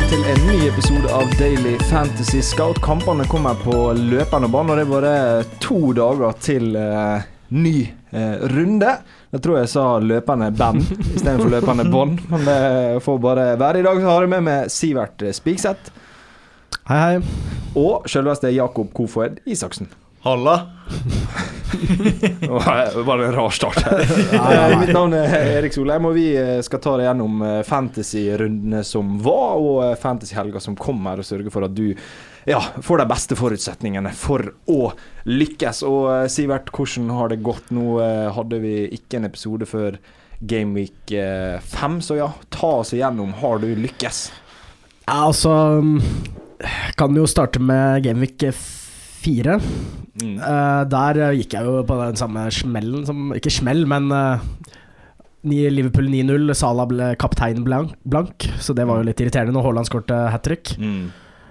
velkommen til en ny episode av Daily Fantasy Scout. Kampene kommer på løpende bånd, og det er bare to dager til uh, ny uh, runde. Jeg tror jeg sa løpende band istedenfor løpende bånd, men det får bare være. I dag så har jeg med meg Sivert Spigseth Hei, hei. og selveste Jakob Kofoed Isaksen. Halla. Det var en rar start. her. Mitt navn er Erik Solheim, og vi eh, skal ta deg gjennom eh, fantasy-rundene som var, og eh, fantasy-helga som kommer, og sørge for at du ja, får de beste forutsetningene for å lykkes. Og eh, Sivert, hvordan har det gått? Nå eh, hadde vi ikke en episode før Gameweek 5, så ja, ta oss igjennom. Har du lykkes? Ja, altså mm, Kan jo starte med Gameweek 4. Mm. Uh, der eh, gikk jeg jo på den samme smellen som Ikke smell, men uh, Liverpool 9-0. Salah ble kaptein blank, blank, så det var jo litt irriterende når Haaland skårte hat trick. Mm.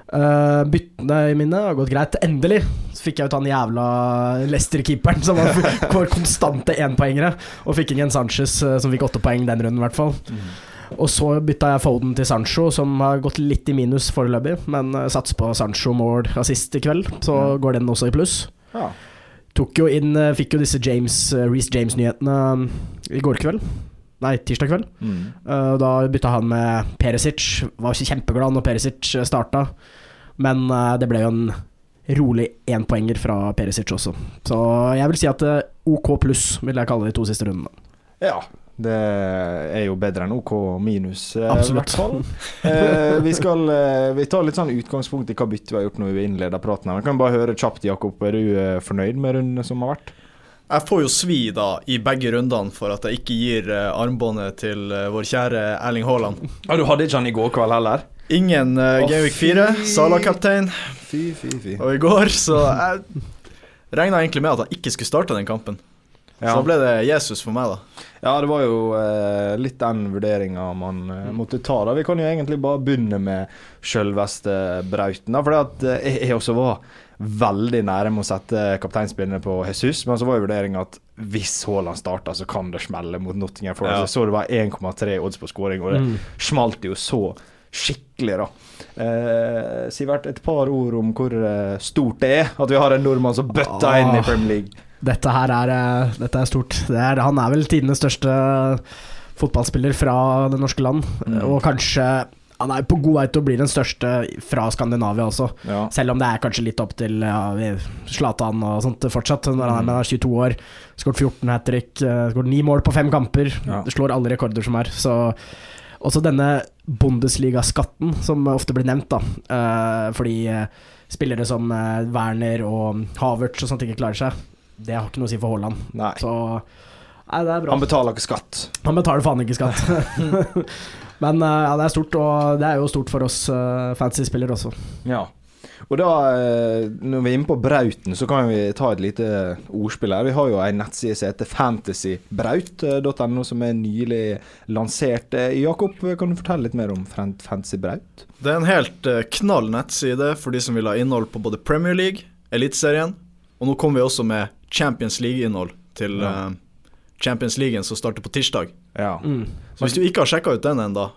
Uh, byttene mine har gått greit. Endelig så fikk jeg ut han jævla Leicester-keeperen som var for konstante énpoengere, og fikk ingen Sanchez eh, som fikk åtte poeng den runden, i hvert fall. Mm. Og så bytta jeg Foden til Sancho, som har gått litt i minus foreløpig, men uh, satser på Sancho mål assist i kveld, så Ja. går den også i pluss. Ja. Tok jo inn eh, Fikk jo disse James uh, Reece James-nyhetene um, i går kveld. Nei, tirsdag kveld. Mm. Da bytta han med Perisic. Var ikke kjempeglad når Perisic uh, starta, men det ble jo en rolig énpoenger fra Perisic også. Så jeg vil si at OK pluss vil jeg kalle de to siste rundene. Ja. Det er jo bedre enn OK minus, eh, i Absolutt. hvert fall. Eh, vi skal eh, Vi tar litt sånn utgangspunkt i hva bytte vi har gjort når vi innleder praten. her. Vi kan bare høre kjapt, Jakob. Er du eh, fornøyd med rundene som har vært? Jeg får jo svi da i begge rundene for at jeg ikke gir eh, armbåndet til eh, vår kjære Erling Haaland. Ja, Du hadde ikke han i går kveld heller? Ingen uh, Gameweek 4, Sala-kaptein, Fy, fy, fy. og i går så jeg regna egentlig med at han ikke skulle starte den kampen. Ja. Så da ble det Jesus for meg, da. ja, det var jo eh, litt den vurderinga man eh, måtte ta. da Vi kan jo egentlig bare begynne med sjølveste Brauten. da, For eh, jeg, også var veldig nære med å sette kapteinspillene på Jesus, men så var jo vurderinga at hvis Haaland starter, så kan det smelle mot Nottingham Forest. Ja. Jeg så det var 1,3 odds på scoring, og det Mm. smalt jo så skikkelig, da. Eh, Sivert, et par ord om hvor eh, stort det er at vi har en nordmann som bøtta inn i Ah. Premier League. Dette her er, uh, dette er stort. Det er, han er vel tidenes største fotballspiller fra det norske land, Mm. og kanskje han er på god vei til å bli den største fra Skandinavia også. Ja. Selv om det er kanskje litt opp til ja, og sånt fortsatt, når han er, Mm. men han er 22 år. Skåret 14 hat trick, skåret 9 mål på fem kamper. Ja. Det slår alle rekorder som er. Så også denne Bundesliga-skatten, som ofte blir nevnt, da. eh, fordi eh, spillere som eh, Werner og Havertz og sånt ikke klarer seg, det har ikke noe å si for Haaland. Nei. Så nei, det er bra. Han betaler ikke skatt. Han betaler faen ikke skatt. Men eh, ja, det er stort, og det er jo stort for oss uh, fantasy-spillere også. Ja. Og da, eh, når vi er inne på Brauten, så kan vi ta et lite ordspill her. Vi har jo ei nettside som heter fantasybraut.no, som er nylig lansert. Eh, Jakob, kan du fortelle litt mer om Fan- Fantasy Braut? Det er en helt eh, knall nettside for de som vil ha innhold på både Premier League, Eliteserien, og nå kommer vi også med Champions League-innhold til Ja. uh, Champions League som starter på tirsdag. Ja. Mm. Så hvis du ikke har sjekka ut den ennå,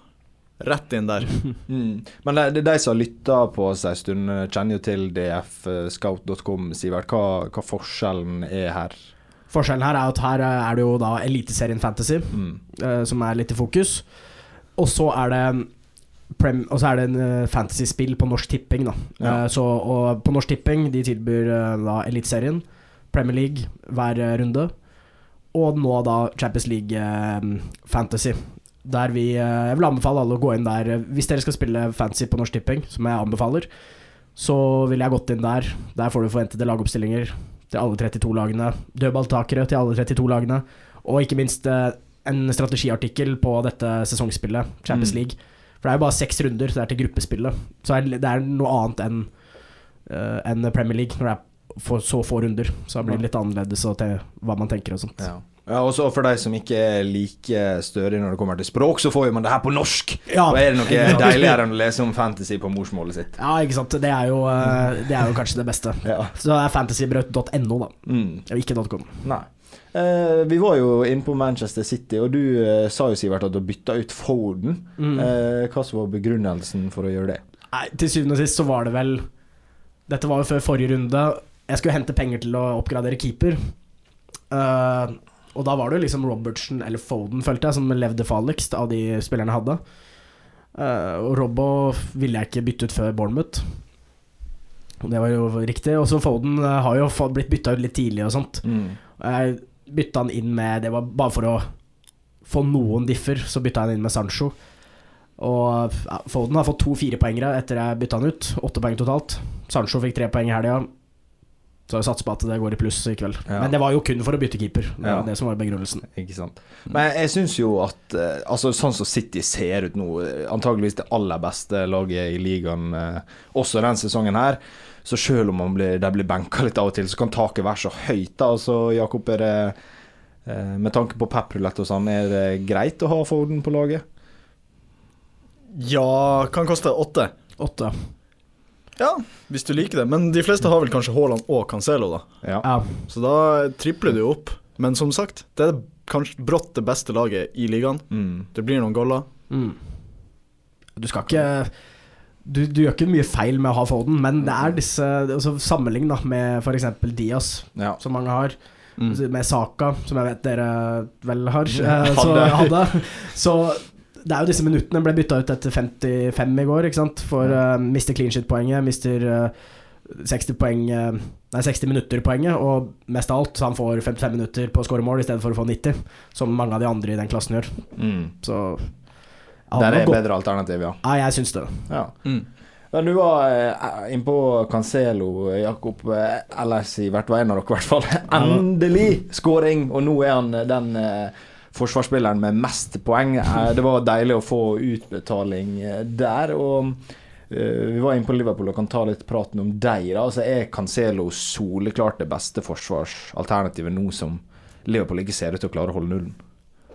rett inn der. Mm. Men det, det er de som har lytta på oss en stund, kjenner jo til dfscout.com, Sivert. Hva, hva forskjellen er her? Forskjellen her er at her er det jo da Eliteserien Fantasy, Mm. eh, som er litt i fokus. Og så er det og så er det en uh, fantasy-spill på Norsk Tipping, da. Ja. Uh, så, og på Norsk Tipping de tilbyr uh, da Eliteserien, Premier League hver uh, runde, og nå da Champions League Fantasy. Der vi Jeg vil anbefale alle å gå inn der. Hvis dere skal spille fantasy på Norsk Tipping, som jeg anbefaler, så ville jeg gått inn der. Der får du forventede lagoppstillinger til alle 32 lagene. Dødballtakere til alle 32 lagene. Og ikke minst en strategiartikkel på dette sesongspillet, Champions Mm. League. For det er jo bare seks runder, så det er til gruppespillet. Så det er noe annet enn eh, enn Premier League, når det er for, så få runder. Så det blir litt annerledes til hva man tenker og sånt. Ja. Ja, også For de som ikke er like stødige når det kommer til språk, så får jo man det her på norsk. Ja, Og er det noe deiligere enn å lese om fantasy på morsmålet sitt? Ja, ikke sant. Det er jo, eh, det er jo kanskje det beste. Ja. Så det er fantasybrøt.no, da. Mm. Ikke .com. Nei. Eh, vi var jo inne på Manchester City, og du uh, sa jo Sivert at du bytta ut Foden. Mm. Uh, hva som var begrunnelsen for å gjøre det? Nei, til syvende og sist så var det vel Dette var jo før forrige runde. Jeg skulle hente penger til å oppgradere keeper. Og da var det jo liksom Robertsen eller Foden, følte jeg, som levde farligst av de spillerne jeg hadde. Og Robbo ville jeg ikke bytte ut før Bournemouth. Og det var jo riktig. Og så Foden har jo blitt bytta ut litt tidlig og sånt. Og jeg bytta han inn med Det var bare for å få noen differ, så bytta han inn med Sancho. Og ja, Foden har fått to firepoengere etter jeg bytta han ut. Åtte poeng totalt. Sancho fikk tre poeng i helga. Så jeg satser på at det går i pluss i kveld. Ja. Men det var jo kun for å bytte keeper. Det Ja. var det som var begrunnelsen. Ikke sant. Men jeg syns jo at eh, Altså Sånn som City ser ut nå, eh, antageligvis det aller beste laget i ligaen eh, også denne sesongen her. Så selv om man blir, de blir benka litt av og til, så kan taket være så høyt. da Altså Jakob, er det eh, Med tanke på pepperulett og sånn, er det greit å ha Foden på laget? Ja, kan koste åtte. Åtte. Ja, hvis du liker det. Men de fleste har vel kanskje Haaland og Cancelo, da. Ja. Ja. Så da tripler du jo opp. Men som sagt, det er kanskje brått det beste laget i ligaen. Mm. Det blir noen goller. Mm. Du skal ikke du, du gjør ikke mye feil med å ha Foden, men det er disse altså, Sammenlign da med f.eks. Diaz, ja. som mange har. Mm. Med Saka, som jeg vet dere vel har. Eh, så, hadde. så det er jo disse minuttene ble bytta ut etter 55 i går, ikke sant. For uh, mister clean shit-poenget, mister uh, 60 poeng eh, Nei, 60 minutter-poenget, og mest av alt, så han får 55 minutter på å skåre mål i stedet for å få 90, som mange av de andre i den klassen gjør. Mm. Så Der er godt. bedre alternativ, ja. Ja, jeg syns det. ja. Mm. Men du var eh, innpå Cancelo, Jakob. Eh, eller hvert var en av dere, i hvert fall. Endelig skåring! Og nå er han eh, den eh, forsvarsspilleren med mest poeng. Eh, det var deilig å få utbetaling eh, der. Og vi var inne på Liverpool og kan ta litt praten om deg. da Altså Er Cancelo soleklart det beste forsvarsalternativet nå som Liverpool ikke ser ut til å klare å holde nullen?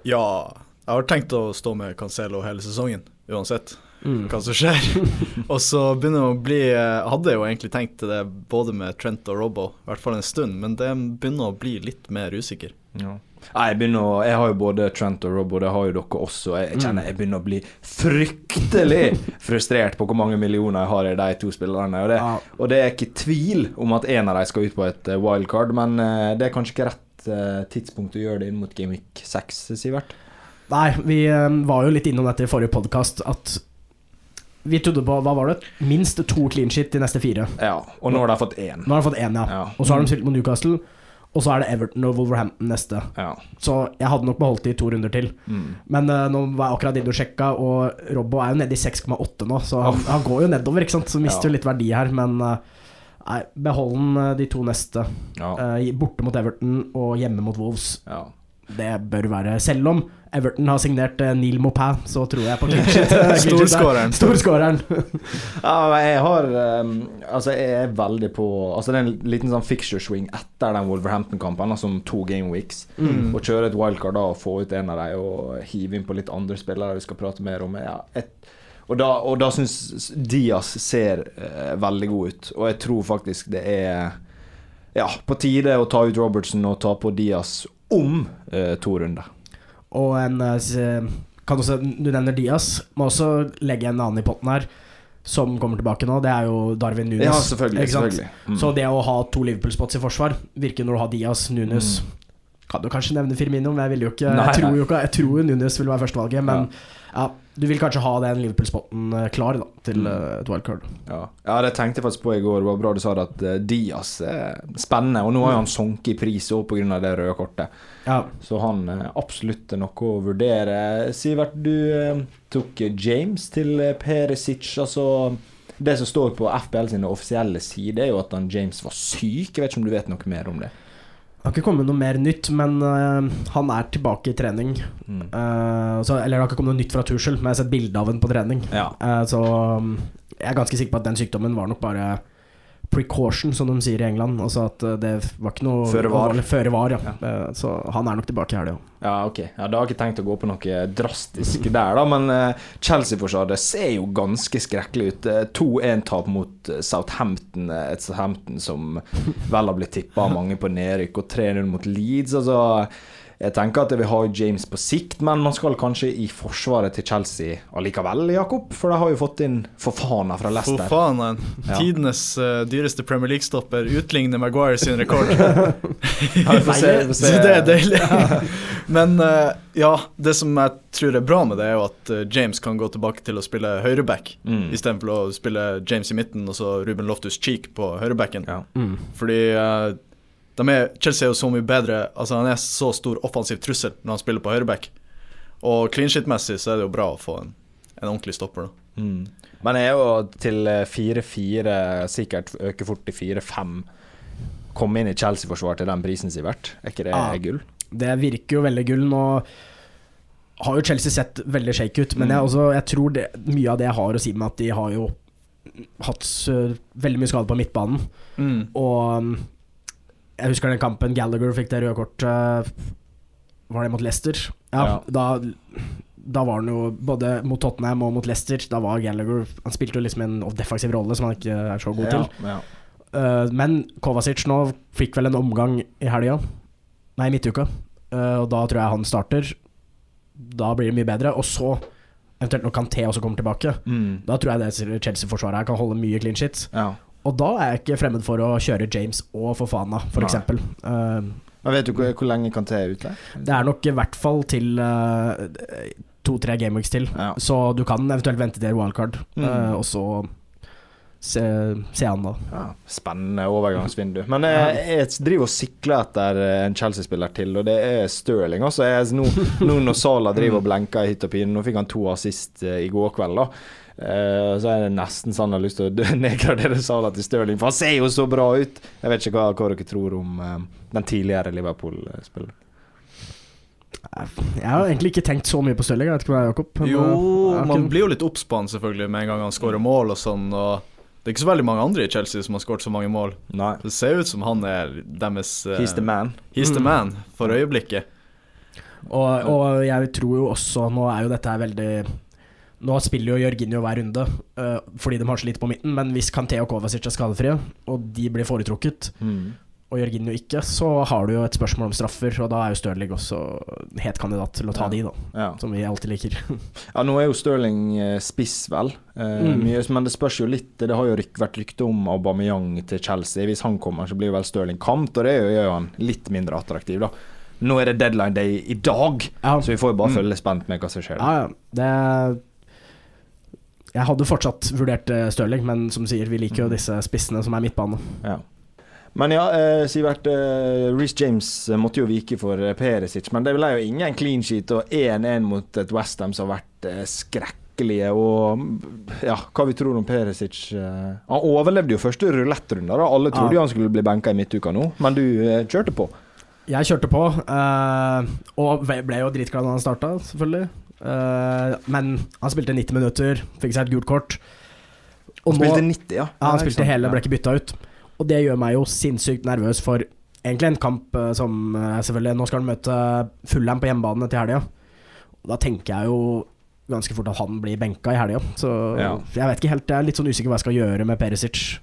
Ja, jeg har tenkt å stå med Cancelo hele sesongen, uansett Mm. hva som skjer. og så begynner det å bli Jeg hadde jo egentlig tenkt det både med Trent og Robbo, i hvert fall en stund, men det begynner å bli litt mer usikker. Ja. Jeg, begynner å, jeg har jo både Trent og Robbo, det har jo dere også. Jeg, jeg kjenner jeg begynner å bli fryktelig frustrert på hvor mange millioner jeg har i de to spillerne. Og det, Ja. og det er ikke tvil om at en av dem skal ut på et eh, wildcard, men eh, det er kanskje ikke rett eh, tidspunkt å gjøre det inn mot Gameweek 6, Sivert. Nei, vi eh, var jo litt innom dette i forrige podkast, at vi trodde på, hva var det, minst to clean shit de neste fire. Ja, og nå har de fått én. Nå har de fått én, ja. Ja. Og så har de spilt mot Newcastle, og så er det Everton og Wolverhampton neste. Ja. Så jeg hadde nok beholdt de to runder til. Mm. Men uh, nå var jeg akkurat inne og sjekka, og Robbo er jo nede i 6,8 nå, så han, han går jo nedover, ikke sant. Så mister Ja. litt verdi her, men uh, nei, behold den de to neste. Ja. Borte mot Everton og hjemme mot Wolves. ja. Det bør være Selv om Everton har signert eh, Neil Maupin, så tror jeg på. Clean. Storskåreren. Storskåreren. Ja, jeg har um, Altså, jeg er veldig på Altså, det er en liten sånn fixture swing etter den Wolverhampton-kampen, altså om to game weeks. Mm. Å kjøre et wildcard da og få ut en av dem og hive inn på litt andre spillere vi skal prate mer om. Ja, et, og da, og da syns Diaz ser uh, veldig god ut, og jeg tror faktisk det er ja, på tide å ta ut Robertson og ta på Diaz om uh, to runder. Og en eh, kan også, Du nevner Diaz. Må også legge en annen i potten her, som kommer tilbake nå. Det er jo Darwin Nunes. Ja, selvfølgelig. selvfølgelig. Mm. Så det å ha to Liverpool-spots i forsvar virker når du har Diaz, Nunes Kan du kanskje nevne Firmino, men jeg jo ikke Mm. Nei, Jeg tror jo ikke Jeg tror Nunes vil være førstevalget, men ja. Du vil kanskje ha den Liverpool-spotten eh, klar da til Mm. eh, et wildcard. Ja. ja, det tenkte jeg faktisk på i går. Det var bra du sa det at eh, Diaz er spennende. Og nå har jo han sunket i pris òg pga. det røde kortet. Ja. Så han er absolutt noe å vurdere. Sivert, du tok James til Perisic. Altså Det som står på FBL sine offisielle sider, er jo at han James var syk. Jeg vet ikke om du vet noe mer om det? Har ikke kommet noe mer nytt, men uh, han er tilbake i trening. Mm. Uh, så, eller det har ikke kommet noe nytt fra Tuschel, men jeg har sett bilde av ham på trening. Ja. Uh, så um, jeg er ganske sikker på at den sykdommen var nok bare precaution, som de sier i England. Altså at eh, det var ikke noe Føre var. Føre var, ja. ja. Så han er nok tilbake i helga. Ja, ok. Ja, Da har jeg ikke tenkt å gå på noe drastisk der, da. Men eh, Chelsea-forsvaret ser jo ganske skrekkelig ut. Eh, 2-1-tap mot eh, Southampton, eh, et Southampton som vel har blitt tippa av mange på nedrykk, og 3-0 mot Leeds. Altså, jeg tenker at jeg vil ha James på sikt, men man skal kanskje i forsvaret til Chelsea allikevel, Jakob? For de har jo fått inn Fofana fra Leicester. Fofana. Ja. tidenes uh, dyreste Premier League-stopper utligner Maguire sin rekord. Ja, får se, får se. det er deilig. Men uh, ja, det som jeg tror er bra med det, er jo at eh, James kan gå tilbake til å spille høyreback, Mm. istedenfor å spille James i midten og så Ruben Loftus Cheek på høyrebacken. Ja. Mm. Fordi de er, Chelsea er jo så mye bedre Altså Han er så stor offensiv trussel når han spiller på høyreback. Og clean shit-messig så er det jo bra å få en, en ordentlig stopper. da Mm. Men er jo til eh, 4-4, sikkert øke fort til 4-5. Komme inn i Chelsea-forsvar til den prisen, Sivert. Er ikke det Ah. gull? Det virker jo veldig gull. Nå har jo Chelsea sett veldig shake ut, men jeg, Mm. også, jeg tror det, mye av det jeg har å si med at de har jo hatt veldig mye skade på midtbanen. Og um, jeg husker den kampen Gallagher fikk det røde kortet. Var det mot Leicester? Ja, Ja. Da, da var han jo både mot Tottenham og mot Leicester. Da var Gallagher Han spilte jo liksom en defensiv rolle som han ikke er så god til. Ja. Uh, men Kovacic nå fikk vel en omgang i helga. Nei, midtuka. Uh, og da tror jeg han starter. Da blir det mye bedre. Og så, eventuelt når Kanté også kommer tilbake, Mm. da tror jeg det Chelsea-forsvaret her kan holde mye clean shit. ja. Og da er jeg ikke fremmed for å kjøre James og Fofana, f.eks. Uh, Men vet du hvor, hvor lenge Kanté er ute? det er nok i hvert fall til uh, to-tre gameweeks til. Ja. Så du kan eventuelt vente til wildcard, Mm. uh, og så se, se an da. Ja, spennende overgangsvindu. Men jeg, jeg driver og sikler etter en Chelsea-spiller til, og det er Stirling. Også. Jeg, nå, nå når Sala driver og blenker i hytt og pine, nå fikk han to assist eh, i går kveld, da. Eh, så er det nesten sånn jeg har lyst til å nedgradere Sala til Stirling, for han ser jo så bra ut! Jeg vet ikke hva, hva dere tror om uh, den tidligere Liverpool-spilleren. Jeg har egentlig ikke tenkt så mye på Stirling, jeg vet ikke hva Jakob. Jo, uh, har man ikke- blir jo litt obs på han selvfølgelig med en gang han skårer mål og sånn. Og det er ikke så veldig mange andre i Chelsea som har skåret så mange mål. Nei. Det ser ut som han er deres uh, He's the man. he's the Mm. man for øyeblikket. Og, og jeg tror jo også Nå er jo dette her veldig Nå spiller jo Jørginho hver runde uh, fordi de har så lite på midten, men hvis Kanté og Kovacic er skadefrie, og de blir foretrukket, Mm. og Jørginho ikke, så har du jo et spørsmål om straffer, og da er jo Stirling også het kandidat til å ta Ja. de, da. Ja. Som vi alltid liker. Ja, nå er jo Stirling eh, spiss, vel. Eh, Mm. mye, men det spørs jo litt. Det har jo ryk, vært rykte om Aubameyang til Chelsea. Hvis han kommer, så blir vel Stirling kant, og det gjør jo han litt mindre attraktiv, da. Nå er det deadline day i dag, Ja, så vi får jo bare Mm. følge spent med hva som skjer. ja, ja. Det Jeg hadde fortsatt vurdert eh, Stirling, men som sier, vi liker jo disse spissene som er midtbane. Ja. Men ja, eh, Sivert. Eh, Reece James måtte jo vike for Perisic, men det ble jo ingen clean sheet og 1-1 mot et Westham som har vært skrekkelige. Og mm, ja, hva vi tror om Perisic Han overlevde jo første rulettrunde. Alle trodde Ja. han skulle bli benka i midtuka nå, men du kjørte på. Jeg kjørte på, og ble jo dritglad da han starta, selvfølgelig. Eh, men han spilte 90 minutter, fikk seg et gult kort. Og Han nå- spilte 90, ja. Ja, han spilte hele, ble ikke bytta ut. Og det gjør meg jo sinnssykt nervøs for egentlig en kamp eh, som eh, selvfølgelig Nå skal han møte Fullern på hjemmebane til helga. Da tenker jeg jo ganske fort at han blir benka i helga. Så Ja. jeg vet ikke helt, jeg er litt sånn usikker hva jeg skal gjøre med Perisic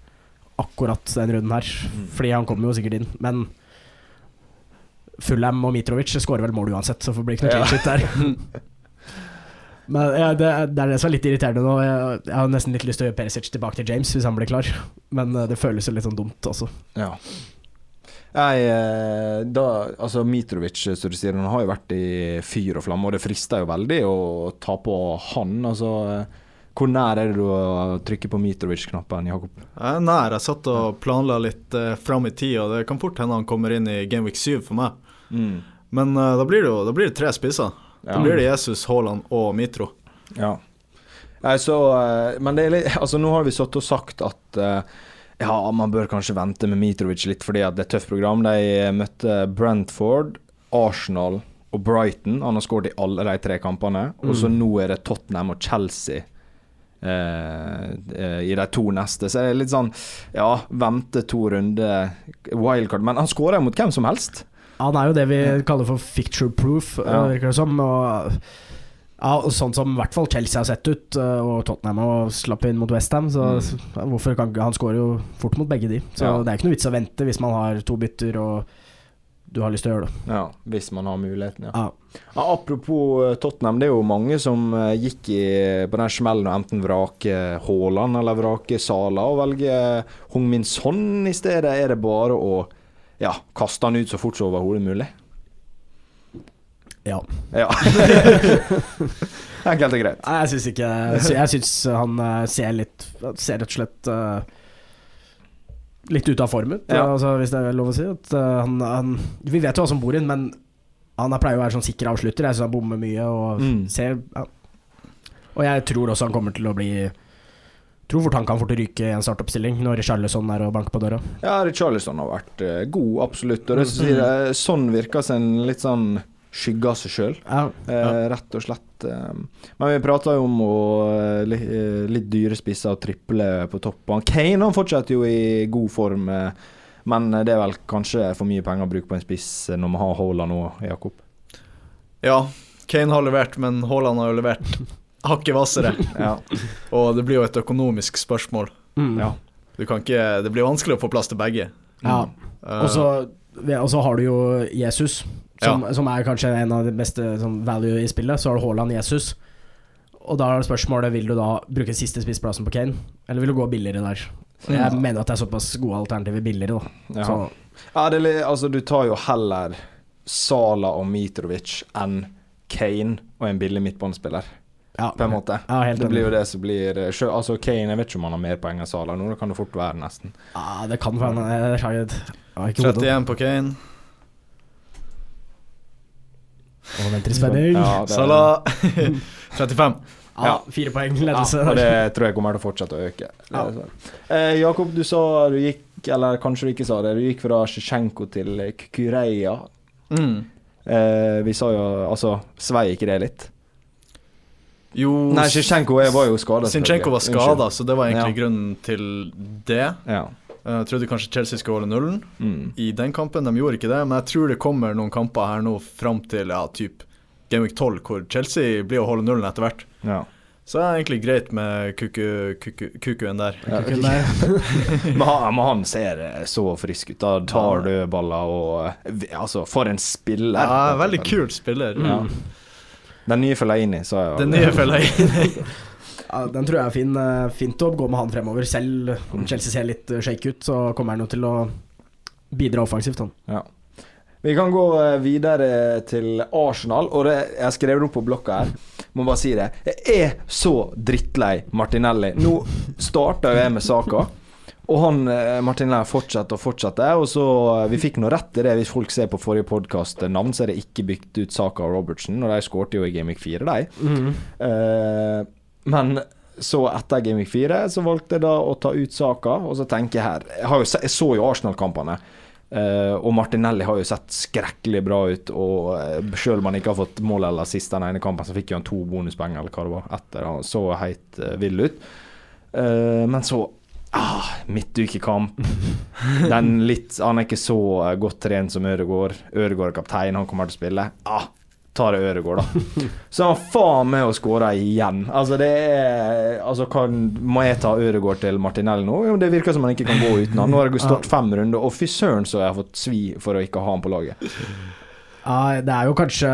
akkurat den runden her. Mm. Fordi han kommer jo sikkert inn, men Fullham og Mitrovic skårer vel mål uansett, så det bli ikke noe Ja. clean shit der. Men ja, det, det er det som er litt irriterende nå. Jeg, jeg har nesten litt lyst til å gjøre Perisic tilbake til James hvis han blir klar, men eh, det føles jo litt sånn dumt også. Ja. Jeg, eh, da, altså Mitrovic, som du sier, han har jo vært i fyr og flamme, og det frister jo veldig å ta på han. Altså, eh, hvor nær er det du å trykke på Mitrovic-knappen, Jakob? Jeg er nær. Jeg satt og planla litt uh, fram i tid, og det kan fort hende han kommer inn i Gameweek 7 for meg. Men uh, da blir det jo da blir det tre spisser. Da blir det Jesus, Haaland og Mitro. Ja. Så, eh, men det er litt, altså, nå har vi satt og sagt at eh, ja, man bør kanskje vente med Mitrovic litt fordi at det er et tøft program. De møtte Brentford, Arsenal og Brighton. Han har skåret i alle de tre kampene. Og så Mm. nå er det Tottenham og Chelsea eh, i de to neste. Så det er litt sånn Ja, vente to runder wildcard. Men han skårer mot hvem som helst. Han er jo det vi kaller for ficture proof, eh, Ja. virker det som. Og, ja, og sånn som i hvert fall Chelsea har sett ut, eh, og Tottenham og slapp inn mot Westham. Så Mm. hvorfor kan Han skårer jo fort mot begge de. Så Ja. det er ikke noe vits å vente hvis man har to bytter og du har lyst til å gjøre det. Ja, Hvis man har muligheten, ja. Ja. Ja, apropos eh, Tottenham, det er jo mange som gikk i, på den smellen og enten vrake Haaland eller vrake Sala og velge Hung Min Son i stedet. Er det bare å ja, kaste han ut så fort som overhodet mulig? ja. Ja. Enkelt og greit. Nei, jeg syns ikke Jeg syns han eh, ser litt Ser rett og slett eh, litt ute av form ut, Ja. altså, hvis det er lov å si. At, eh, han, han, vi vet jo hva som bor inn, men han er- pleier å være sånn sikker avslutter. Jeg syns han bommer mye og Mm. ser ja. Og jeg tror også han kommer til å bli Tror fort han kan fort ryke i en startoppstilling når Charlesson er og banker på døra. Ja, Charlesson har vært uh, god, absolutt. Og det mm. sier, eh, sånn virker som en litt sånn skygge av seg sjøl. Ja. Eh, rett og slett. Eh. Men vi prata jo om å, li, eh, litt dyre spisser og triple på toppen. Kane han fortsetter jo i god form, men det er vel kanskje for mye penger å bruke på en spiss når man har Haaland nå, Jakob? Ja, Kane har levert, men Haaland har jo levert hakket hvassere. Ja. Og det blir jo et økonomisk spørsmål. Mm. ja. Du kan ikke, det blir vanskelig å få plass til begge. ja. Eh, Og så har du jo Jesus, som, som er kanskje en av de beste sånn, value i spillet. Så har du Haaland Jesus. Og da er det spørsmålet Vil du da bruke siste spissplassen på Kane, eller vil du gå billigere der? Jeg Ja. mener at det er såpass gode alternativer billigere, da. Ja. Så, ja det, er altså, du tar jo heller Sala og Mitrovic enn Kane og en billig midtbanespiller, ja. på en måte. Ja, helt Det blir jo det som blir eh, sjø- Altså Kane, jeg vet ikke om han har mer poeng enn Sala nå, det kan det fort være, nesten. Ja, det kan være Jeg jeg hodet. 31 på Kane. Og venter i spenning. Ja, Ja, Salah 35. fire poeng Ja, ledelse. og det tror jeg kommer til å fortsette å øke. Ja. sånn. Eh, Jakob, du sa du gikk, eller kanskje du ikke sa det, du gikk fra Sjesjenko til Kukureya. Mm. Eh, vi sa jo Altså, svei ikke det litt? Jo, Nei, Sjesjenko var jo skada. Sinchenko var skada, så det var egentlig Ja. grunnen til det. Ja. Eh, Jeg trodde kanskje Chelsea skulle holde nullen Mm. i den kampen. De gjorde ikke det, men jeg tror det kommer noen kamper her nå fram til ja, typ Gameweek 12, hvor Chelsea blir å holde nullen etter hvert. ja. Så det er egentlig greit med kuku, kuku, kukuen der. Ja, men, han, men han ser eh, så frisk ut. Da tar dødballer og eh, Altså, for en spiller. Ja, veldig kult spiller. Ja. Den nye Fellaini, sa jeg. Den nye Fellaini. Ja, den tror jeg er fin. eh, Fint å gå med han fremover. Selv om Chelsea ser litt eh, shake ut, så kommer han jo til å bidra offensivt, han. Ja. Vi kan gå eh, videre til Arsenal, og det, jeg skrev det opp på blokka her. Må bare si det. Jeg er så drittlei Martinelli. Nå starta jo jeg med saka. Og han Martin Lær, fortsetter og fortsetter. Og så eh, Vi fikk noe rett i det hvis folk ser på forrige podkast navn, så er det ikke bygd ut Saka av Robertsen. Og de skårte jo i Gamic 4, de. Eh, men så etter Gamic 4 så valgte jeg da å ta ut saka, og så tenker jeg her Jeg, har jo jeg så jo Arsenal-kampene. Uh, og Martinelli har jo sett skrekkelig bra ut. Og uh, selv om han ikke har fått mål eller sist den ene kampen, så fikk jo han to bonuspoeng eller hva det var etter. Han så helt uh, vill ut. Eh, men så ah, Midtukekamp. Den litt Han er ikke så eh, godt trent som Ødegaard. Ødegaard er kaptein, han kommer til å spille. Ah, ta det Ødegaard, da. Så han faen meg å skåre igjen. Altså, det er Altså, kan, må jeg ta Ødegaard til Martinelli nå? Jo, det virker som han ikke kan gå uten han. Nå har jeg stått fem runder, og fy søren så jeg har fått svi for å ikke ha han på laget. Ja, det er jo kanskje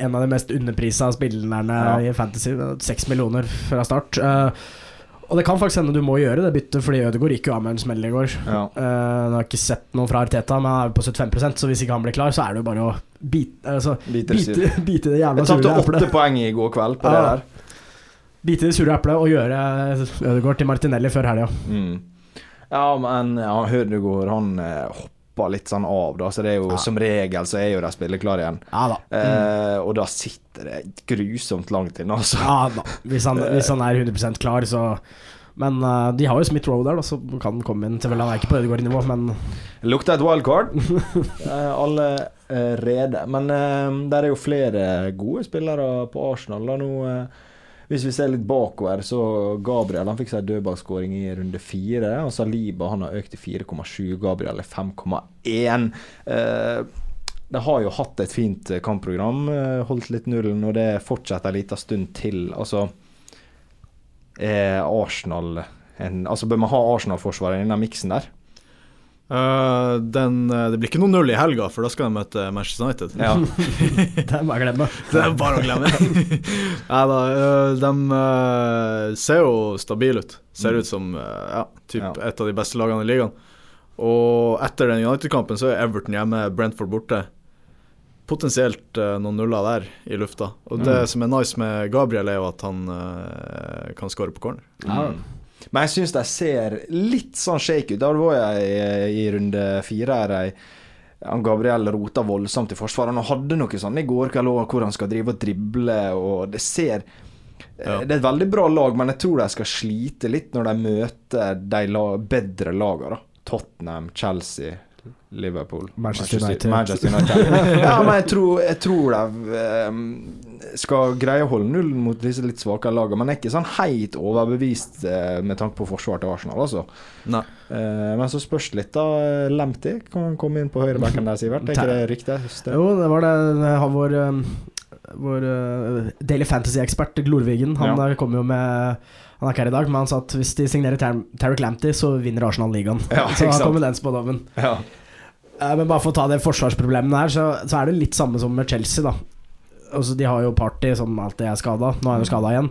en av de mest underprisa spillerne Ja. i Fantasy. Seks millioner fra start. Eh, og det kan faktisk hende du må gjøre det byttet, fordi Ødegaard gikk jo av med en smell i går. Ja. Uh, nå har jeg ikke sett noe fra Arteta, men han er på 75 så hvis ikke han blir klar, så er det jo bare å bite, altså, bite, bite det jævla Jeg sure tapte åtte poeng i går kveld på Ja. det der. Bite det sure eplet og gjøre Ødegaard til Martinelli før helga. Mm. Ja, men ja, Hødegård han eh, hopper litt sånn av, da. Så det er jo Ja. som regel så er jo de spilleklare igjen. Ja da. Eh, og da sitter det grusomt langt inne, altså. Ja da. Hvis han, hvis han er 100 klar, så Men uh, de har jo Smith Rowe der, da, så kan han komme inn til vel Han er ikke på Ødegaard-nivå, men lukta lukter et wildcard. uh, allerede. eh. Men uh, der er jo flere gode spillere på Arsenal. Da nå eh, Hvis vi ser litt bakover, så Gabriel han fikk seg dødballskåring i runde fire. Og Saliba han har økt til 4,7. Gabriel er 5,1. Eh, de har jo hatt et fint kampprogram, eh, holdt litt nullen, og det fortsetter en liten stund til. Altså eh, Arsenal en, Altså Bør man ha Arsenal-forsvaret i den miksen der? Uh, den, uh, det blir ikke noe null i helga, for da skal de møte Manchester United. Ja. det er bare å glemme. det er bare å glemme. Nei da, uh, de ser jo stabile ut. Ser ut som ja, typ ja. et av de beste lagene i ligaen. Og etter den United-kampen så er Everton hjemme, Brentford borte. Potensielt noen nuller der i lufta. Og det mm. som er nice med Gabriel, er jo at han kan skåre på corner. Ja. Mm. Men jeg syns de ser litt sånn shake ut. Da var jeg i, runde fire her. Jeg, han Gabriel rota voldsomt i forsvaret. Han hadde noe sånn i går kveld hvor han skal drive og drible, og det ser eh, ja. Det er et veldig bra lag, men jeg tror de skal slite litt når de møter de bedre lagene. Tottenham, Chelsea, Liverpool Manchester, United. Manchester United. ja, men jeg tror, jeg tror de um, skal greie å holde nullen mot disse litt svakere lagene. Men jeg er ikke sånn helt overbevist uh, med tanke på forsvaret til Arsenal, altså. Nei. Uh, men så spørs det litt, da. Lemty kan komme inn på høyrebacken der, Sivert. Er ikke det riktig? Det. Jo, det var det. Har vår, um, vår uh, Daily Fantasy-ekspert Glorvigen, han ja. kom jo med han er ikke her i dag, men han sa at hvis de signerer Tarek Lamptey, så vinner Arsenal ligaen. Ja, så han kom med den spådommen. Ja. Uh, men bare for å ta det forsvarsproblemet her, så, så, er det litt samme som med Chelsea, da. Altså, de har jo Party som alltid er skada. Nå er han jo skada igjen.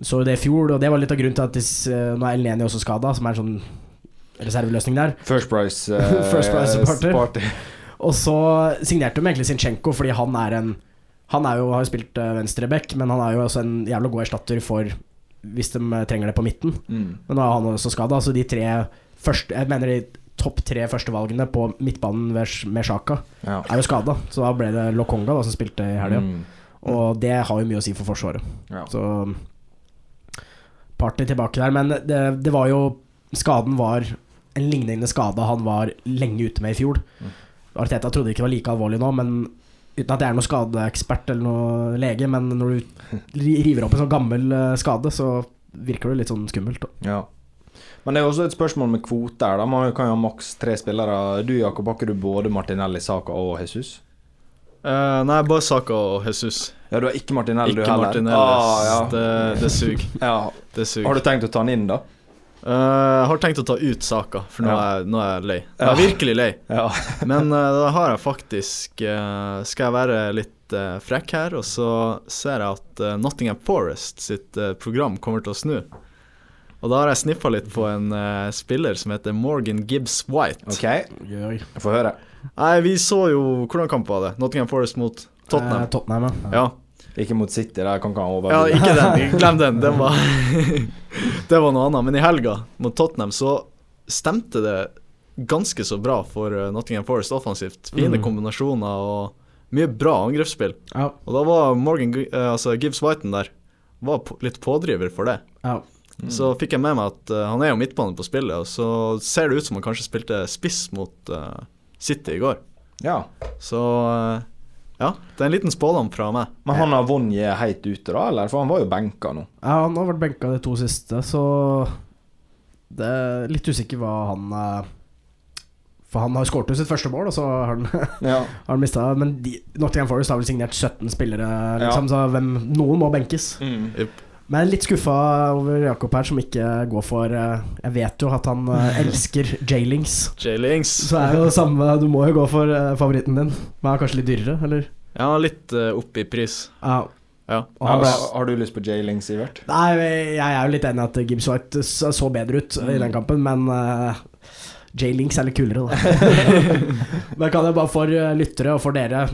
Så det i fjor, og det var litt av grunnen til at de, uh, nå er Eleni også skada, som er en sånn reserveløsning der. First Price, uh, First price party. party. Og så signerte de egentlig Sinchenko fordi han er en Han er jo, har jo spilt venstreback, men han er jo også en jævla god erstatter for hvis de eh, trenger det på midten. Mm. Men nå er han også skada, så de tre første Jeg mener de topp tre førstevalgene på midtbanen med Sjaka ja. er jo skada. Så da ble det Lokonga da, som spilte i helga. Mm. Og det har jo mye å si for Forsvaret. Ja. Så Party tilbake der. Men det, det, var jo Skaden var en lignende skade han var lenge ute med i fjor. Mm. Arteta trodde ikke det var like alvorlig nå, men Uten at jeg er noen skadeekspert eller noen lege, men når du river opp en sånn gammel eh, skade, så virker det litt sånn skummelt. Da. Ja. Men det er også et spørsmål med kvoter. Da. Man kan jo ha maks tre spillere. Du Jakob, har ikke du både Martinelli, Saka og Jesus? Uh, nei, bare Saka og Jesus. Ja, Du har ikke Martinelli, ikke du heller? Martinelli. Ah, ja. Det, det suger. ja. sug. Har du tenkt å ta han inn, da? Uh, jeg har tenkt å ta ut saka, for nå, ja. er, nå, er, jeg lei. Jeg er virkelig lei. Ja. Men uh, da har jeg faktisk uh, Skal jeg være litt frekk her, og så ser jeg at Nottingham Forest sitt program kommer til å snu. Og da har jeg sniffa litt på en spiller som heter Morgan Gibbs White. Ok, Få høre. Nei, vi så jo Hvordan kamp var det? Nottingham Forest mot Tottenham. Tottenham ja. ja. Ikke mot City, der kan ikke han over. Ja, ikke den. Glem den. Den var Det var noe annet. Men i helga mot Tottenham så stemte det ganske så bra for eh, Nottingham Forest offensivt. Fine mm. kombinasjoner og mye bra angrepsspill. Ja. Og da var Morgan eh, altså Gibbs Whiten der var litt pådriver for det. Ja. Mm. Så fikk jeg med meg at uh, han er jo midtbane på spillet, og så ser det ut som han kanskje spilte spiss mot uh, City i går. Ja. Så uh, ja, det er en liten spådom fra meg. Men han har Vonje helt ute, da? Eller? For han var jo benka nå. Ja, han har vært benka de to siste, så Det er litt usikker hva han For han har skåret sitt første mål, og så har han, ja. han mista Men de, Nottingham Forest har vel signert 17 spillere, liksom, ja. så hvem, noen må benkes. Mm. Yep. Men litt skuffa over Jakob her, som ikke går for eh, Jeg vet jo at han eh, elsker J-Lings. J-Lings Så er jo det samme Du må jo gå for eh, favoritten din. Men er kanskje litt dyrere, eller? Ja, litt opp i pris. Ja. ja. Ble, har du lyst på J-Lings, Sivert? Nei, jeg er jo litt enig i at Gibbs White så bedre ut mm. i den kampen, men uh, J-Links er litt kulere, da. men kan jeg bare for lyttere og for dere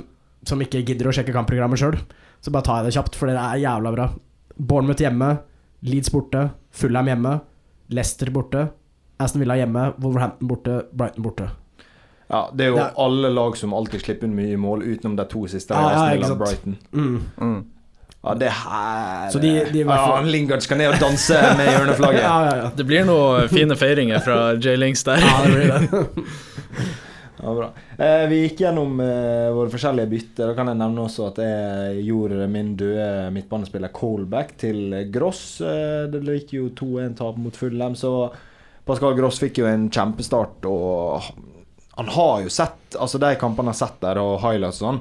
som ikke gidder å sjekke kampprogrammet sjøl, så bare tar jeg det kjapt, for det er jævla bra. Bournemouth hjemme, Leeds borte, Fulham hjemme, Leicester borte, Aston Villa hjemme, Wolverhampton borte, Brighton borte. Ja, det er jo det er... alle lag som alltid slipper inn mye mål, utenom de to siste. Ja, ja, Aston Villa Brighton. Mm. Mm. Ja, det her Så de, de ja, Lingard skal ned og danse med hjørneflagget. ja, ja, ja. Det blir noen fine feiringer fra J. Links der. ja, det blir det. Ja. Eh, vi gikk gjennom eh, våre forskjellige bytter. Da kan jeg nevne også at jeg gjorde min døde midtbanespiller callback til Gross. Eh, det gikk jo 2-1-tap mot Fullem, så Pascal Gross fikk jo en kjempestart. Og han har jo sett Altså de kampene han har sett der, og highlights og sånn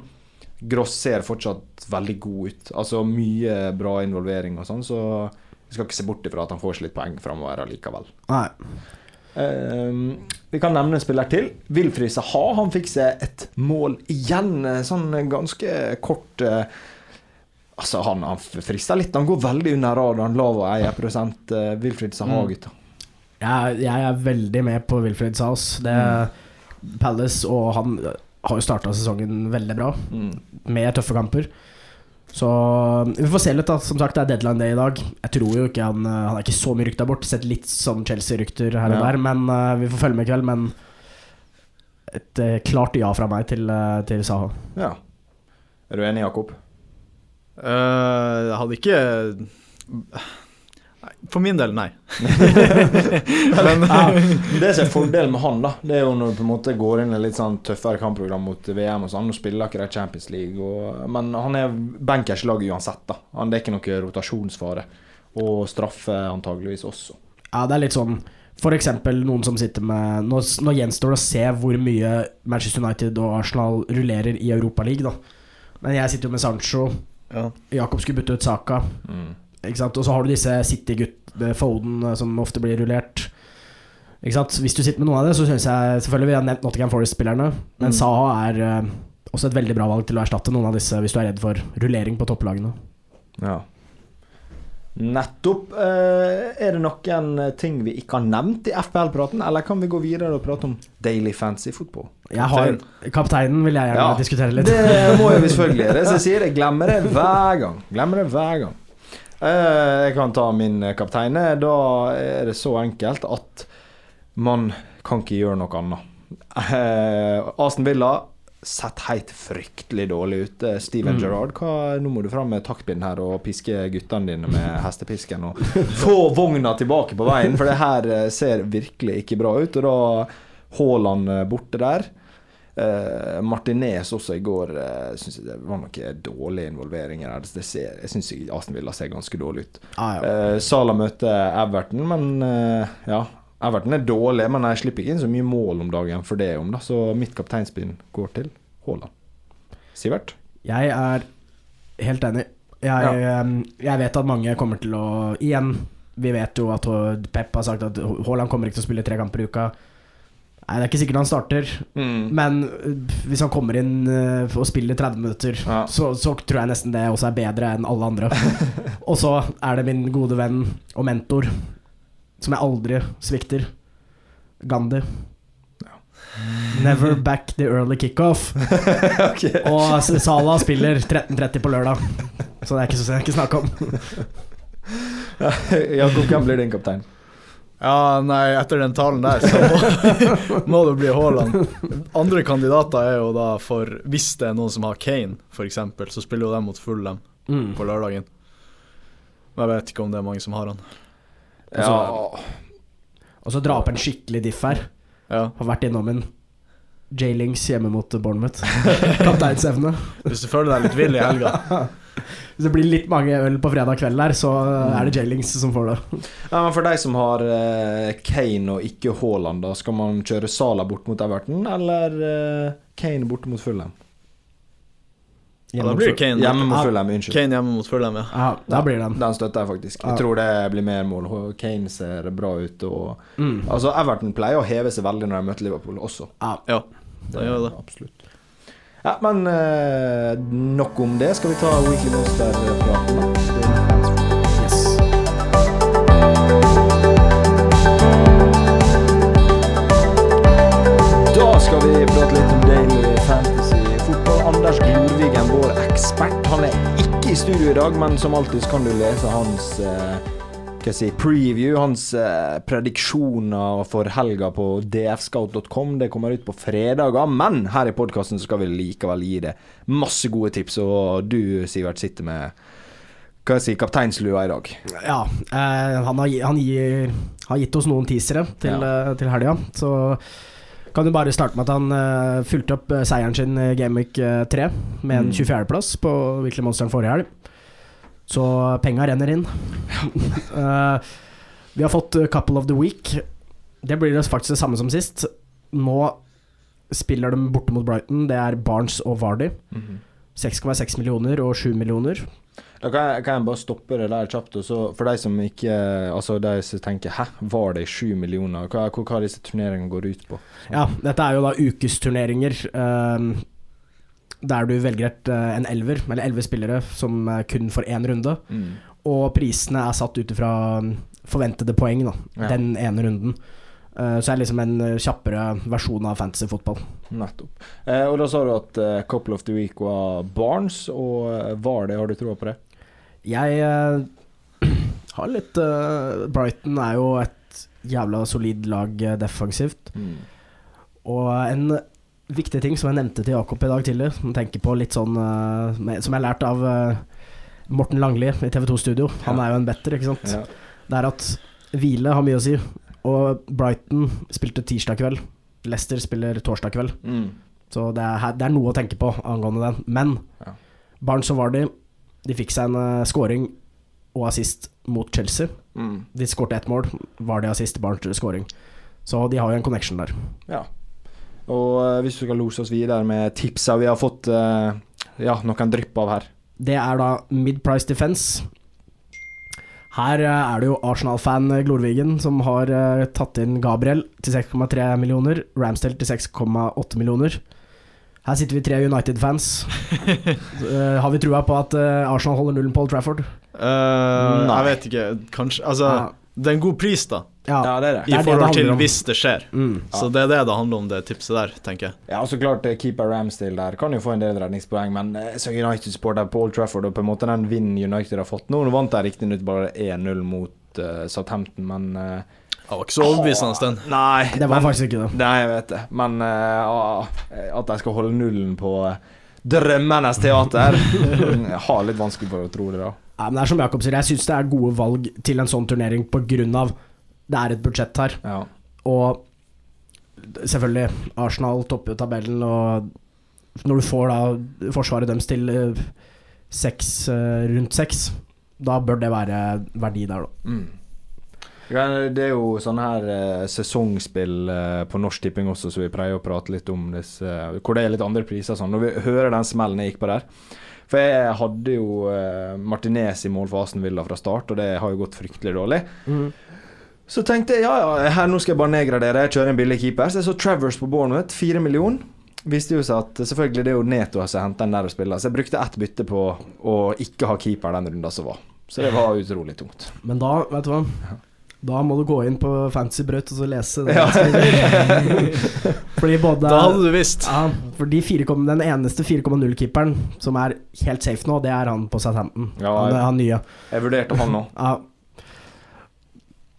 Gross ser fortsatt veldig god ut. Altså mye bra involvering og sånn, så vi skal ikke se bort ifra at han får litt poeng framover allikevel. Nei. Ehm, vi kan nevne en spiller til. Wilfrid Saha. Han fikk seg et mål igjen. eh, Sånn ganske kort eh, Altså, han, han frister litt. Han går veldig under radaren. Lav og eierprosent. Uh, Wilfrid Saha, Mm. gutta. Jeg, jeg er veldig med på Wilfrid Saus. Det Palace og han har jo starta sesongen veldig bra, Mm. med tøffe kamper. Så vi får se litt, da. Som sagt, det er deadline day i dag. Jeg tror jo ikke han eh, Han er ikke så mye rykta bort. Sett litt sånn Chelsea-rykter her og Ja. der, men uh, vi får følge med i kveld. Men et uh, klart ja fra meg til, uh, til Saha. Ja. Er du enig, Jakob? Eh, jeg hadde ikke For min del, nei. Men Det som er fordelen med han, da Det er jo når du på en måte går inn i litt sånn tøffere kampprogram mot VM og sånn. Nå spiller ikke de Champions League, og, men han er bankers lag uansett. da Han Det er ikke noe rotasjonsfare. Og straffe antageligvis også. Ja, det er litt sånn eksempel noen som sitter med Nå, nå gjenstår det å se hvor mye Manchester United og Arsenal rullerer i Europaligaen, da. Men jeg sitter jo med Sancho. ja. Jakob skulle bytte ut Saka. Mm. Ikke sant? Og så har du disse City-gutt Foden eh, som ofte blir rullert. Ikke sant? Hvis du sitter med noen av det, så syns jeg Selvfølgelig vi har nevnt Nottingham Forest-spillerne, men Mm. Saha er eh, også et veldig bra valg til å erstatte noen av disse hvis du er redd for rullering på topplagene. Ja. Nettopp. Eh, er det noen ting vi ikke har nevnt i FPL-praten, eller kan vi gå videre og prate om daily fancy football? Jeg har Kapteinen vil jeg gjerne Ja, diskutere litt. Det må jeg vi selvfølgelig. Det som jeg sier, jeg glemmer det hver gang. Glemmer det hver gang. Eh, jeg kan ta min kaptein. Da er det så enkelt at man kan ikke gjøre noe annet. Eh, Aston Villa sett helt fryktelig dårlig ut. Eh, Steven Mm. Gerrard, hva, nå må du fram med taktbind her og piske guttene dine med hestepisken. Og få vogna tilbake på veien, for det her eh, ser virkelig ikke bra ut. Og da Haaland eh, borte der. Uh, Martinez også i går uh, synes jeg det var noen dårlige involveringer her. Det ser, jeg syns Aston Villa ser ganske dårlig ut. Ah, ja. Uh, Sala møter Everton, men uh, ja. Everton er dårlig, men jeg slipper ikke inn så mye mål om dagen for det om, da. Så mitt kapteinspinn går til Haaland. Sivert? Jeg er helt enig. Jeg, ja. jeg vet at mange kommer til å Igjen, vi vet jo at Pep har sagt at Haaland kommer ikke til å spille tre kamper i uka. Nei, Det er ikke sikkert han starter, men øh, hvis han kommer inn øh, og spiller 30 minutter, Ja. så, så tror jeg nesten det også er bedre enn alle andre. og så er det min gode venn og mentor, som jeg aldri svikter, Gandhi. Never back the early kickoff. okay. Og Salah spiller 13.30 på lørdag, så det er ikke, så, det er ikke snakk om. Jakob, hvem blir din kaptein? Ja, nei, etter den talen der, så må, må det bli Haaland. Andre kandidater er jo da for Hvis det er noen som har Kane, f.eks., så spiller jo de mot Fulham Mm. på lørdagen. Men jeg vet ikke om det er mange som har han. Ja, Og så dra opp en skikkelig diff her. Ja. Har vært innom en J-Links hjemme mot Bournemouth. Kapteinsevne. Hvis du føler deg litt vill i helga. Hvis det blir litt mange øl på fredag kveld der, så er det J-Links som får det. Ja, men For de som har eh, Kane og ikke Haaland, da skal man kjøre Sala bort mot Everton, eller eh, Kane borte mot Fulham? Ja, da blir det Kane. Hjemme mot Fulham, unnskyld. Kane hjemme mot Fulham, ja. Ja, da blir det den. Den støtter jeg faktisk. Jeg tror det blir mer mål. Kane ser bra ut. Og, Mm. altså Everton pleier å heve seg veldig når de møter Liverpool også. Ja. Ja, da gjør det. Absolutt. Ja, men eh, nok om det. Skal vi ta Weekly Monster-praten? Da skal vi prate litt om Daily Fantasy Fotball. Anders Glorvigen, vår ekspert, han er ikke i studio i dag, men som alltid kan du lese hans eh, hva jeg si, preview, hans eh, prediksjoner for helga på dfscout.com. Det kommer ut på fredager, men her i podkasten skal vi likevel gi det masse gode tips, og du, Sivert, sitter med hva jeg si, kapteinslua i dag. Ja, eh, han, har, han gir, har gitt oss noen teasere til, Ja. eh, til helga, så Kan jo bare starte med at han uh, fulgte opp uh, seieren sin i Gameweek uh, 3 med en Mm. 24.-plass på Weekly Monsteren forrige helg. Så penga renner inn. uh, vi har fått uh, Couple of the Week. Det blir det faktisk det samme som sist. Nå spiller de borte mot Brighton. Det er Barnes og Vardy. Mhm. 6,6 millioner og 7 millioner. Da kan jeg, kan jeg bare stoppe det der kjapt. Og så for de som ikke Altså de som tenker 'hæ, var det 7 millioner'? Hva, hva, hva disse turneringene går ut på? Ja, dette er jo da ukesturneringer. ehm, der du velger et, eh, en elver, eller elleve spillere, som eh, kun får én runde. Mm. Og prisene er satt ut ifra mm, forventede poeng, da. Ja. Den ene runden. Eh, så er det liksom en kjappere versjon av fantasy-fotball. Nettopp. Eh, og da sa du at eh, couple of the week var Barnes, og eh, var det? Har du troa på det? Jeg har litt Brighton er jo et jævla solid lag defensivt. Mm. Og en viktig ting som jeg nevnte til Jakob i dag tidlig, som tenker på litt sånn eh, med, Som jeg har lært av eh, Morten Langli i TV2 Studio. Han Ja. er jo en better, ikke sant. Ja. Det er at hvile har mye å si. Og Brighton spilte tirsdag kveld. Leicester spiller torsdag kveld. Mm. Så det er, det er noe å tenke på angående den. Men Ja. Barnes og Vardy De fikk seg en uh, scoring og assist mot Chelsea. Mm. De skårte ett mål. Vardy assist, Barnes scoring. Så de har jo en connection der. Ja. Og eh, hvis du skal lose oss videre med tipsa vi har fått eh, ja, noen drypp av her. Det er da mid-price defense. Her eh, er det jo Arsenal-fan Glorvigen som har tatt inn Gabriel til 6,3 millioner, Ramsdale til 6,8 millioner. Her sitter vi tre United-fans. Har vi trua på at Arsenal holder nullen på Old Trafford? Uh, Nei. jeg vet ikke. Kanskje Altså, Ja. det er en god pris, da. Ja. Ja, det er det. I Det det det forhold til hvis det skjer. Mm. Så det er det det handler om, det tipset der, tenker jeg. Ja, og så klart eh, keeper Ramsdale der kan jo få en del redningspoeng, men eh, som United-supporter på Old Trafford og på en måte den vinden United har fått nå Nå vant de riktignok bare 1-0 mot uh, Southampton, men uh, Det var ikke så overbevisende den. Nei, Det var men, faktisk ikke det. Nei, jeg vet det, men ah, at de skal holde nullen på drømmenes teater Jeg har litt vanskelig for å tro det, da. Ja, men det er som Jakob sier, jeg syns det er gode valg til en sånn turnering på grunn av det er et budsjett her. Ja. Og selvfølgelig, Arsenal topper jo tabellen, og når du får da forsvaret deres til eh, seks, eh, rundt seks, da bør det være verdi der, da. Mm. Det er jo sånne her eh, sesongspill på Norsk Tipping også, så vi pleier å prate litt om disse, hvor det er litt andre priser sånn. Når vi hører den smellen jeg gikk på der For jeg hadde jo Martinez i mål for Aston Villa fra start, og det har jo gått fryktelig dårlig. Så tenkte jeg ja, ja, her nå skal jeg bare nedgradere, jeg kjører en billig keeper. Så jeg så Travers på Bournemouth, fire millioner. Visste jo seg at selvfølgelig det er jo Neto som henter den der og spiller, så jeg brukte ett bytte på å ikke ha keeper den runden som var. Så det var utrolig tungt. Men da, vet du hva Da må du gå inn på Fancy Brøt og så lese det. Ja. Fordi både Da hadde du visst. ja, for de 4, den eneste 4,0-keeperen som er helt safe nå, det er han på Southampton. Ja, han, han nye. Jeg vurderte han nå, Ja.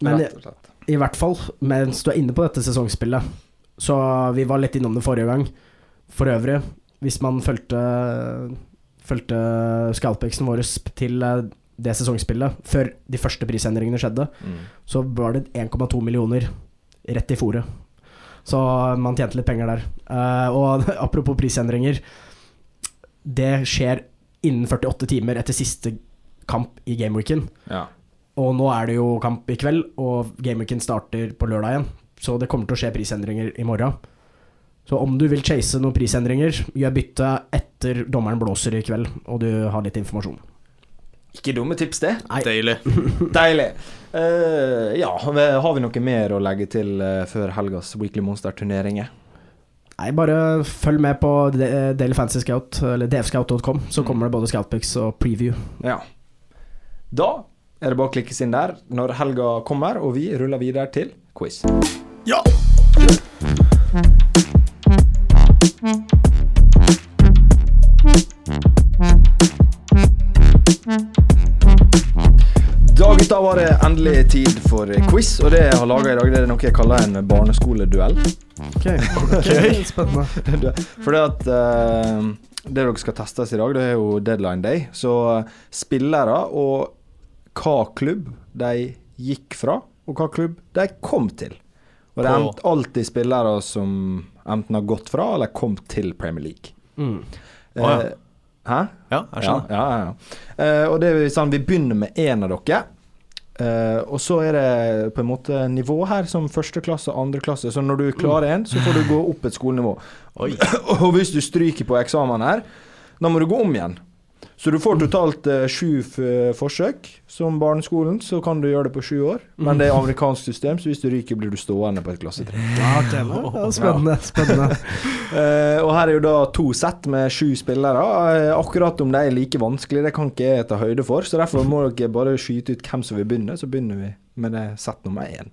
Men rett og slett. i hvert fall mens du er inne på dette sesongspillet, så vi var litt innom det forrige gang. For øvrig, hvis man fulgte Fulgte scalpexen vår til eh, det sesongspillet før de første prisendringene skjedde, Mm. så var det 1,2 millioner rett i fòret. Så man tjente litt penger der. Eh, og apropos prisendringer. Det skjer innen 48 timer etter siste kamp i gameweeken. Ja. Og nå er det jo kamp i kveld, og gameweeken starter på lørdag igjen. Så det kommer til å skje prisendringer i morgen. Så om du vil chase noen prisendringer, gjør bytte etter dommeren blåser i kveld, og du har litt informasjon. Ikke dumme tips, det. Nei, Deilig. Deilig. Uh, ja, har vi- noe mer å legge til eh, før helgas Weekly Monster-turneringer? nei, bare følg med på Daily Fantasy Scout, eller dfscout.com, så Mm. kommer det både Scoutpicks og preview. Ja. Da er det bare å klikkes inn der når helga kommer, og vi ruller videre til quiz. Ja! Da gutta var det endelig tid for quiz, og det jeg har laga i dag, det er noe jeg kaller en barneskoleduell. Ok, spennende. For det at uh, Det dere skal testes i dag, det er jo deadline day. Så spillere og hva klubb de gikk fra, og hva klubb de kom til. Og det er alltid spillere som enten har gått fra eller kommet til Premier League. Mm. Oh, ja. Eh, Hæ? Ja, jeg skjønner. ja, ja. ja. Eh, og det er sånn, vi begynner med én av dere. Uh, og så er det på en måte nivå her som første klasse og andre klasse. Så når du klarer én, så får du gå opp et skolenivå. Og hvis du stryker på eksamen her, da må du gå om igjen. Så du får totalt eh, sju f forsøk. Som barneskolen så kan du gjøre det på sju år. Men det er amerikansk system, så hvis du ryker, blir du stående på et klassetrinn. Ja, spennende. spennende. Eh, og her er jo da to sett med sju spillere. Eh, akkurat om de er like vanskelig, det kan ikke jeg ta høyde for. Så derfor må dere bare skyte ut hvem som vil begynne, så begynner vi med det sett nummer én.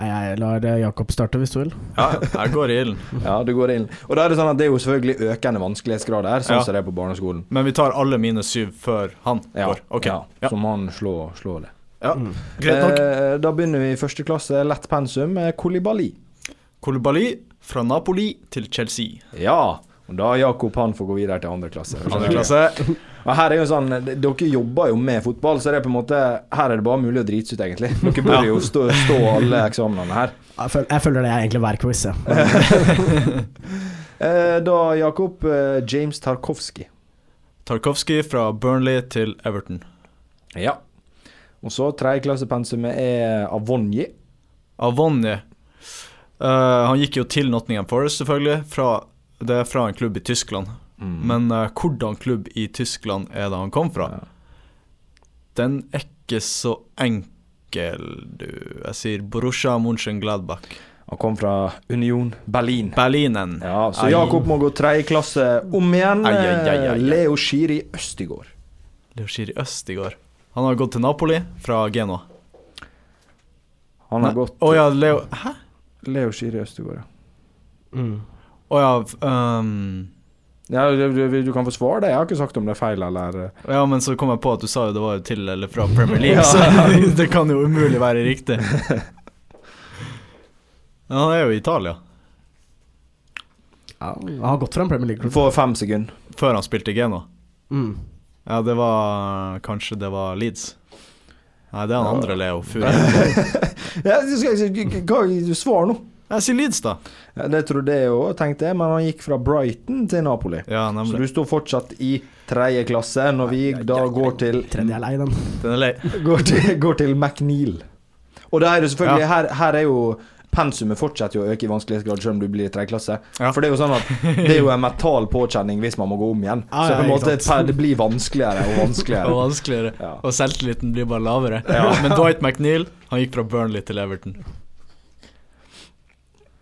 Jeg lar eh, Jakob starte, hvis du vil. Ja, jeg går i ilden. Ja, det går ilden. Og da er det sånn at det er jo selvfølgelig økende vanskelighetsgrad her, sånn Ja. som det er på barneskolen. Men vi tar alle mine syv før han Ja, går. Ok. ja, Ja. Så må han slå, slå det. Ja. Mm. Greit nok. Eh, da begynner vi i første klasse, lett pensum, med Kolibali. Kolibali fra Napoli til Chelsea. Ja. Og da Jakob han får gå videre til andre klasse. Andre klasse. Og her er jo sånn, Dere jobber jo med fotball, så det er på en måte Her er det bare mulig å drite seg ut, egentlig. Dere burde jo stå, stå alle eksamenene her. Jeg føler, jeg føler det er egentlig hver quiz. Eh, da, Jakob, eh, James Tarkovsky. Tarkovsky fra Burnley til Everton. Ja. Og så tredjeklassepensumet er Avonji. Avonji. Uh, han gikk jo til Nottingham Forest, selvfølgelig. Fra, det er fra en klubb i Tyskland. Mm. Men uh, hvordan klubb i Tyskland er det han kom fra? Ja. Den er ikke så enkel, du. Jeg sier Borussia Mönchengladbach. Han kom fra Union Berlin. Berlinen. Ja, så Jakob må gå tredjeklasse om igjen. Ai, ai, ai, ai, ai. Leo Shiri Østigård. Leo Schiri Øst i går. Han har gått til Napoli fra Genoa. Han har Nei. gått Å ja, Leo Hæ? Leo Shiri Østigård, ja. Mm. oh, ja ehm, Ja, du, du, du kan få svare det. Jeg har ikke sagt om det er feil eller Ja, men så kom jeg på at du sa jo det var til eller fra Premier League, så det kan jo umulig være riktig. Ja, han er jo i Italia, Ja, han har gått fra en Premier League-klubb. For fem sekunder. før han spilte i Geno. Mm. Ja, det var Kanskje det var Leeds. Nei, det er han Ja. andre Leo Furi. Ja, du hva, du svar nå. Jeg sier Leeds, da. Ja, det trodde jeg òg, tenkte jeg, men han gikk fra Brighton til Napoli. Ja, Så du står fortsatt i tredje klasse når vi da går til Tredje er lei, den. Den er lei. Går til, går til McNeil. Og da er det selvfølgelig her, her er jo Pensumet fortsetter jo å øke i vanskelighetsgrad selv om du blir i tredje klasse. Ja. For det er jo sånn at det er jo en mental påkjenning hvis man må gå om igjen. Ja, så på en ja, måte per, det blir vanskeligere og Og vanskeligere. vanskeligere. Ja. Og selvtilliten blir bare lavere. Ja. Men Dwight McNeil, han gikk fra Burnley til Everton.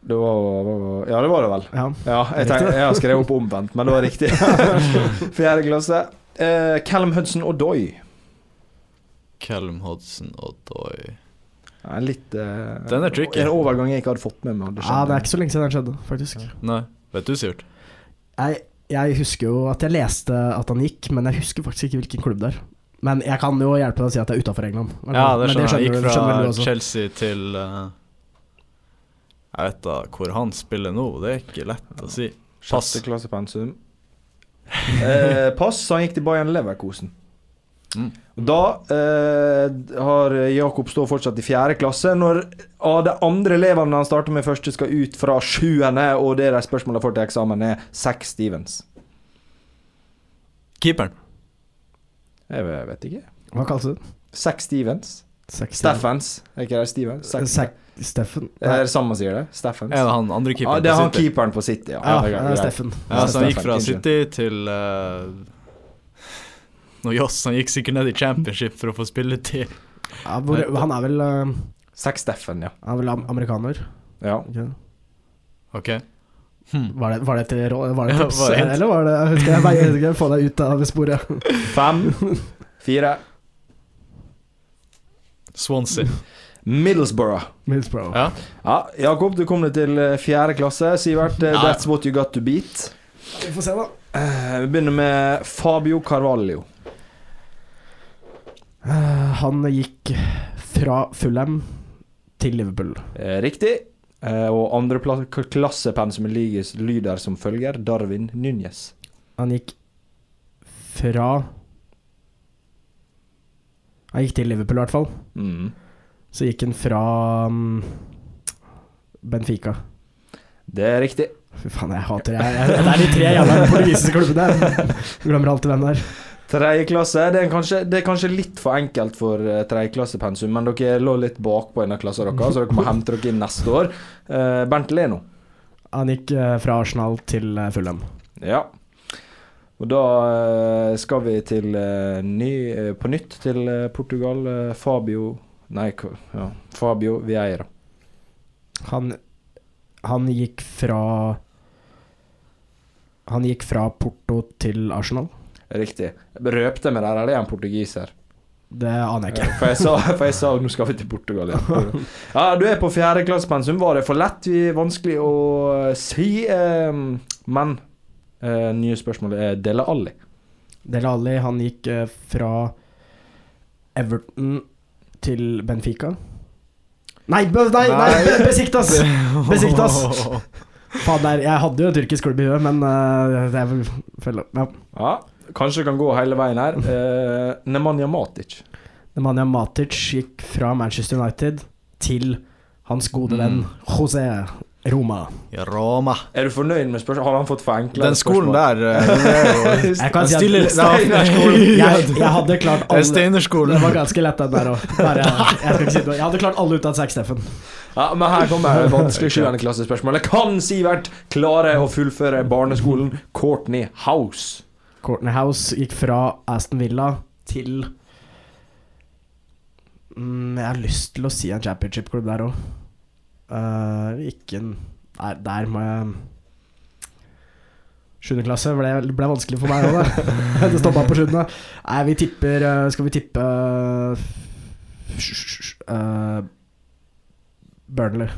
Det var, var, ja, det var det vel. Ja. Ja, jeg, tenk, jeg har skrevet opp omvendt, men det var riktig. Fjerde klasse. Uh, Callum Hudson Odoi. Callum Hudson og Doy Ja, litt uh, Den er tricky. En overgang jeg ikke hadde fått med meg. ja, det er ikke så lenge siden den skjedde, faktisk. Nei, vet du, Sivert? Jeg, jeg husker jo at jeg leste at han gikk, men jeg husker faktisk ikke hvilken klubb det er. Men jeg kan jo hjelpe deg å si at det er utafor England. Ja, det Men skjønner jeg. Gikk skjønner fra. Chelsea til eh, Jeg vet da hvor han spiller nå, det er ikke lett å si. Pass. Sjette klasse pensum. Eh, pass. Han gikk til Bayern Leverkosen. Mm. Da eh, har Jakob stå fortsatt i fjerde klasse. Når av de andre elevene han starter med første, skal ut fra sjuende, og det de spørsmålene får til eksamen, er Zack Stevens. Keeperen. Jeg vet- ikke. Hva kalles det? Zack Stevens. Steffens. Er ikke det Steven? Zack Steffen? Det er det samme sier det. Steffens. Er det han andre keeperen ah, det er på han City? keeperen på City, ja. Ja, er er. Steffen. Ja, så han gikk fra. City til uh, Noe Joss. Han gikk sikkert ned i championship for å få spilletid. Ja, hvor, han er vel uh, Zack Steffen, ja. Han er vel amerikaner? ja. OK. Hmm. Var det, var det et råd? Var det Ja, et tips? var det eller var det Skal jeg veie skal jeg få deg ut av sporet? Fem, fire Swansea. Middlesbrough. Middlesbrough. Ja. Ja, Jakob, du kom deg til eh, fjerde klasse. Sivert, eh, Ja. that's what you got to beat. Vi får se, da. Eh, Vi begynner med Fabio Carvalho. Eh, han gikk fra Fulham til Liverpool. Eh, Riktig. Og andreklassepensumet lyder som følger Darwin Núñez. Han gikk fra Han gikk til Liverpool, i hvert fall. Mm. Så gikk han fra um, Benfica. Det er riktig. Fy faen, jeg hater jeg, jeg, Det er de tre jævla portugisiske klubbene. Glemmer alltid hvem det er. Tredjeklasse det, er kanskje- det er kanskje litt for enkelt for uh, tredjeklassepensum, men dere lå litt bakpå i denne klassen deres, så dere må hente dere inn neste år. Uh, Bernt Leno. Han gikk uh, fra Arsenal til uh, Fulham. Ja. Og da uh, skal vi til eh, ny, eh, på nytt til eh, Portugal. Eh, Fabio Nei, ja, Fabio Vieira. Han, han gikk fra Han gikk fra Porto til Arsenal. Riktig. Røpte meg der, eller er en portugiser? Det aner jeg ikke. For jeg sa, for jeg sa nå skal vi til Portugal. Ja, ja du er på fjerdeklassepensum. Var det for lett? Vanskelig å si. Eh, men eh, nye spørsmålet er Dele Alli. Dele Alli, han gikk eh, fra Everton til Benfica. Nei, be, nei, nei, Nei. Be- Besiktas! Besiktas. Fader, jeg hadde jo en tyrkisk klubb i huet, men uh, det er vel følge ja. Ja, kanskje kan gå hele veien her. Uh, Nemanja Matic. Nemanja Matic gikk fra Manchester United til hans gode venn José Roma. Roma. Er du fornøyd med spørsmålet? Har han fått for enkle Den skolen spørsmål? der eh, jo Jeg kan si at Steinerskolen. jeg, jeg hadde klart alle er alle Det var ganske lett, den der òg. Jeg, si jeg hadde klart alle uten seg, Steffen. Ja, men her kommer et vanskelig sjuende klassespørsmål. Kan Sivert klare å fullføre barneskolen Courtney House? Courtney House gikk fra Aston Villa til mm, Jeg har lyst til å si en championship-klubb der òg. Ikke en der, der må jeg Sjuende klasse ble, ble vanskelig for meg òg, det. det stoppa på sjuende. Nei, vi tipper eh, Skal vi tippe uh, Burnley.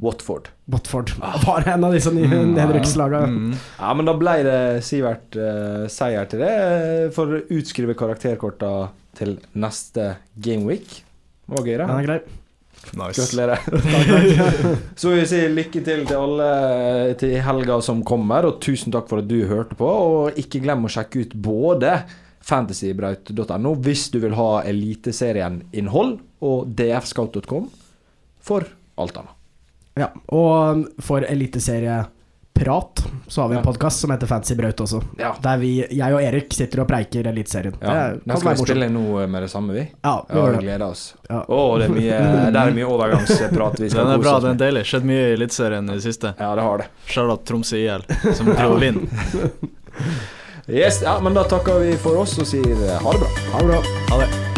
Watford. Watford. Var en av disse nye Mm, nedrykkslagene. Mm. Ja, men da ble det Sivert uh, seier til det. For å utskrive karakterkorta til neste gameweek. Det var gøy, Den det. er grei. Nice. Gratulerer. Så vil vi si lykke til til alle til helga som kommer, og tusen takk for at du hørte på. Og ikke glem å sjekke ut både fantasybraut.no hvis du vil ha Eliteserien-innhold, og dfscout.com for alt annet. Ja, og for eliteserieprat så har vi en Ja. podkast som heter Fancy Braut også. Ja. Der vi, jeg og Erik sitter og preiker Eliteserien. Ja, Det skal vi spille nå med det samme, vi. Ja, vi Ja, vi gleder oss. Ja. Oh, det er mye, der er mye overgangsprat vi skal Den er bra, den er deilig. Skjedd mye i Eliteserien i det siste. Ja, det har det. Charlotte Tromsø IL, som driver og vinner. Yes, ja, men da takker vi for oss og sier ha det bra. Ha det bra. Ha det.